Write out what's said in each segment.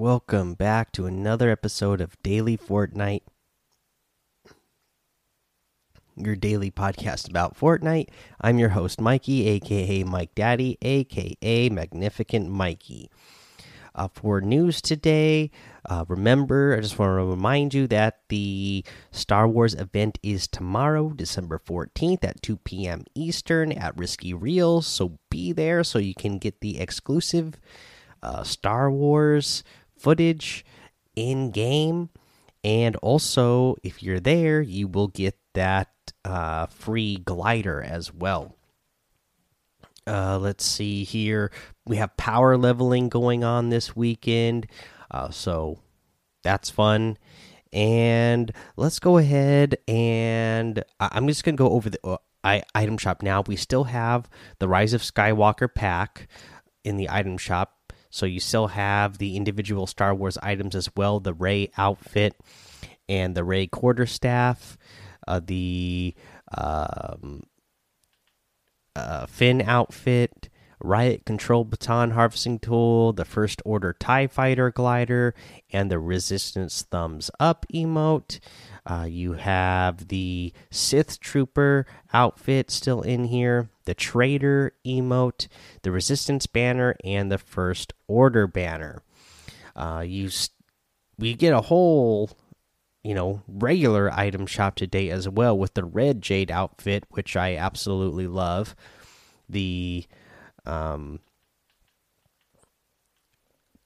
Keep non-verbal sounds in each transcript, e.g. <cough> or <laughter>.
welcome back to another episode of Daily Fortnite, your daily podcast about Fortnite. I'm your host, Mikey, aka Mike Daddy, aka Magnificent Mikey. Uh, for news today, uh, remember, I just want to remind you that the Star Wars event is tomorrow, December 14th at 2 p.m. Eastern at Risky Reels. So be there so you can get the exclusive uh, Star Wars footage in game. And also, if you're there, you will get that uh, free glider as well. Uh, let's see here. We have power leveling going on this weekend. Uh, so that's fun. And let's go ahead and I'm just going to go over the uh, item shop now. We still have the Rise of Skywalker pack in the item shop. So you still have the individual Star Wars items as well the Rey outfit and the Rey quarterstaff, uh, the um, uh, Finn outfit, Riot Control Baton Harvesting Tool, the First Order TIE Fighter Glider, and the Resistance Thumbs Up emote. Uh, you have the Sith Trooper outfit still in here, the Traitor emote, the Resistance banner, and the First Order banner. Uh, you we get a whole you know regular item shop today as well with the red jade outfit which i absolutely love the um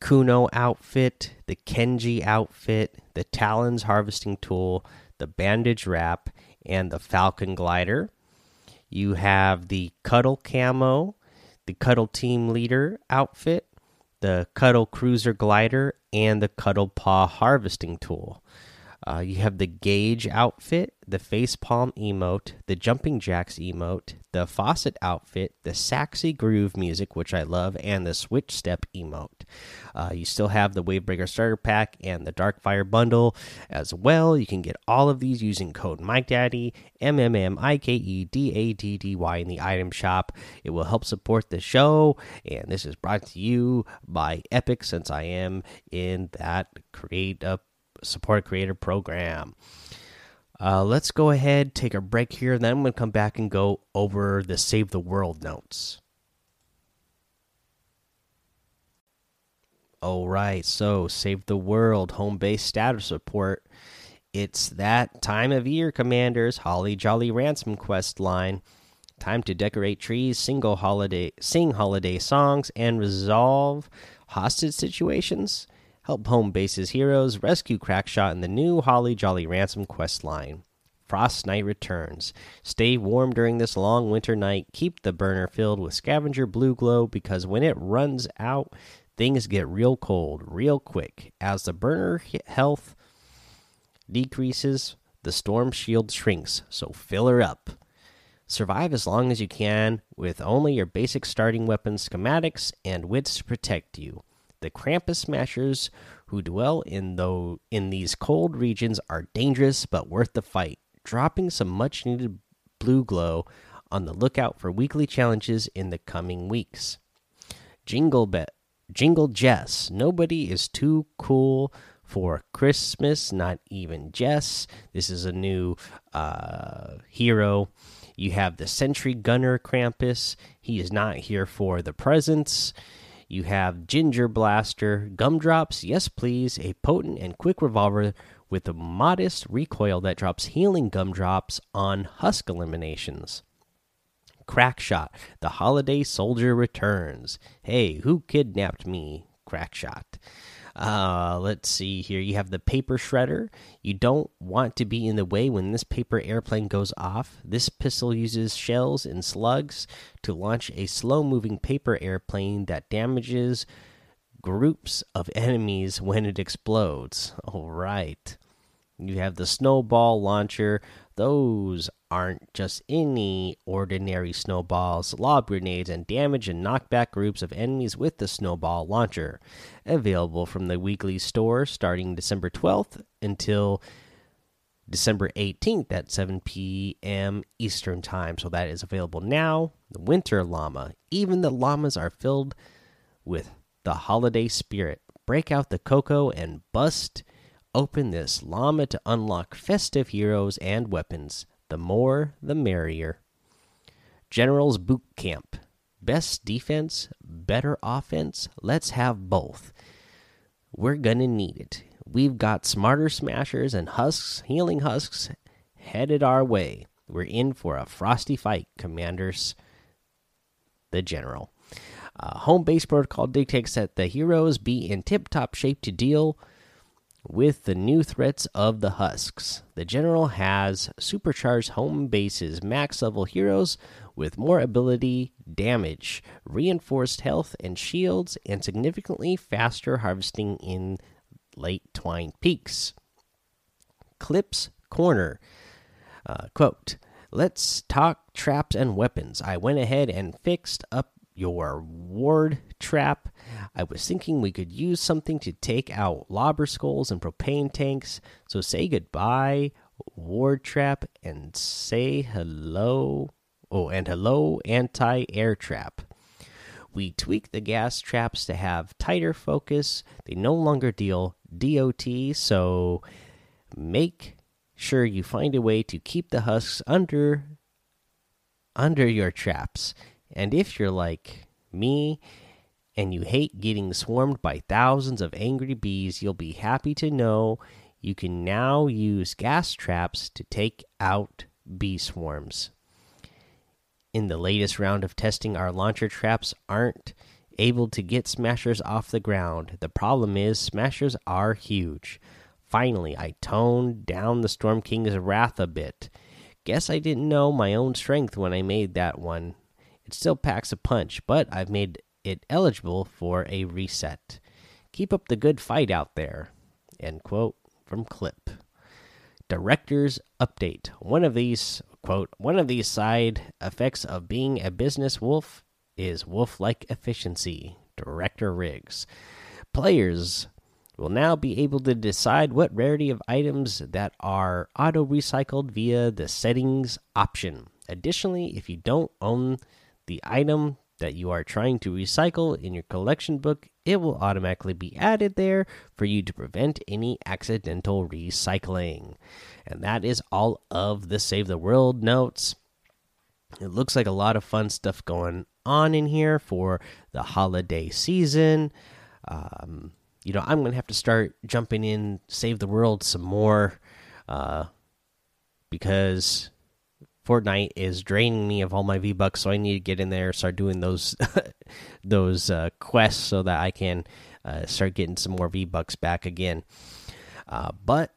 kuno outfit the kenji outfit the talons harvesting tool the bandage wrap and the falcon glider you have the cuddle camo the cuddle team leader outfit the cuddle cruiser glider and the cuddle paw harvesting tool uh, you have the Gauge outfit, the Facepalm emote, the Jumping Jacks emote, the Facet outfit, the Saxy Groove music, which I love, and the Switch Step emote. Uh, you still have the Wavebreaker Starter Pack and the Darkfire Bundle as well. You can get all of these using code MikeDaddy, M M M I K E D A D D Y, in the item shop. It will help support the show, and this is brought to you by Epic since I am in that create up support creator program. Uh, let's go ahead, take a break here, then I'm going to come back and go over the Save the World notes. All right, so Save the World home base status report. It's that time of year, Commanders. Holly Jolly Ransom quest line. Time to decorate trees, single holiday, sing holiday songs, and resolve hostage situations. Help home base's heroes rescue Crackshot in the new Holly Jolly Ransom quest line. Frostnite returns. Stay warm during this long winter night. Keep the burner filled with scavenger blue glow because when it runs out, things get real cold real quick. As the burner health decreases, the storm shield shrinks, so fill her up. Survive as long as you can with only your basic starting weapons, schematics, and wits to protect you. The Krampus Smashers who dwell in though in these cold regions are dangerous but worth the fight. Dropping some much needed blue glow on the lookout for weekly challenges in the coming weeks. Jingle Bet Jingle Jess. Nobody is too cool for Christmas, not even Jess. This is a new uh, hero. You have the Sentry Gunner Krampus. He is not here for the presents. You have Ginger Blaster, Gumdrops, yes please, a potent and quick revolver with a modest recoil that drops healing gumdrops on husk eliminations. Crackshot, the holiday soldier returns. Hey, who kidnapped me? Crackshot. Uh, let's see here. You have the paper shredder. You don't want to be in the way when this paper airplane goes off. This pistol uses shells and slugs to launch a slow moving paper airplane that damages groups of enemies when it explodes. All right. You have the snowball launcher. Those aren't just any ordinary snowballs. Lob grenades and damage and knockback groups of enemies with the snowball launcher. Available from the weekly store starting December 12th until December 18th at 7 p.m. Eastern Time. So that is available now. The Winter Llama. Even the llamas are filled with the holiday spirit. break out the Coco and bust open this llama to unlock festive heroes and weapons. The more, the merrier. General's Boot Camp. Best defense, better offense. Let's have both. We're gonna need it. We've got smarter smashers and husks, healing husks, headed our way. We're in for a frosty fight, commanders. The general. Uh, home base protocol dictates that the heroes be in tip top shape to deal with the new threats of the Husks. The general has supercharged home base's max level heroes with more ability, damage, reinforced health and shields, and significantly faster harvesting in late twine peaks. Clips Corner. Uh, quote Let's talk traps and weapons. I went ahead and fixed up your ward trap. I was thinking we could use something to take out lobber skulls and propane tanks. So say goodbye, ward trap, and say hello. Oh, and hello, anti air trap. We tweak the gas traps to have tighter focus. They no longer deal DOT, so make sure you find a way to keep the husks under under your traps. And if you're like me and you hate getting swarmed by thousands of angry bees, you'll be happy to know you can now use gas traps to take out bee swarms. In the latest round of testing, our launcher traps aren't able to get smashers off the ground. The problem is, smashers are huge. Finally, I toned down the Storm King's wrath a bit. Guess I didn't know my own strength when I made that one. It still packs a punch, but I've made it eligible for a reset. Keep up the good fight out there. End quote from Clip. Director's update. One of these quote one of these side effects of being a business wolf is wolf-like efficiency. Director Riggs. Players will now be able to decide what rarity of items that are auto recycled via the settings option. Additionally, if you don't own the item that you are trying to recycle in your collection book, it will automatically be added there for you to prevent any accidental recycling. And that is all of the Save the World notes. It looks like a lot of fun stuff going on in here for the holiday season. Um, you know, I'm going to have to start jumping in Save the World some more uh, because Fortnite is draining me of all my V Bucks, so I need to get in there, start doing those <laughs> those uh, quests, so that I can uh, start getting some more V Bucks back again. Uh, but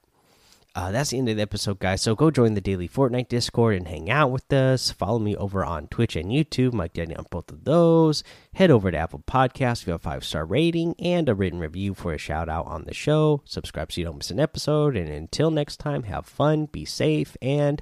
uh, that's the end of the episode, guys. So go join the daily Fortnite Discord and hang out with us. Follow me over on Twitch and YouTube, Mike Daddy on both of those. Head over to Apple Podcasts, have a five star rating and a written review for a shout out on the show. Subscribe so you don't miss an episode. And until next time, have fun, be safe, and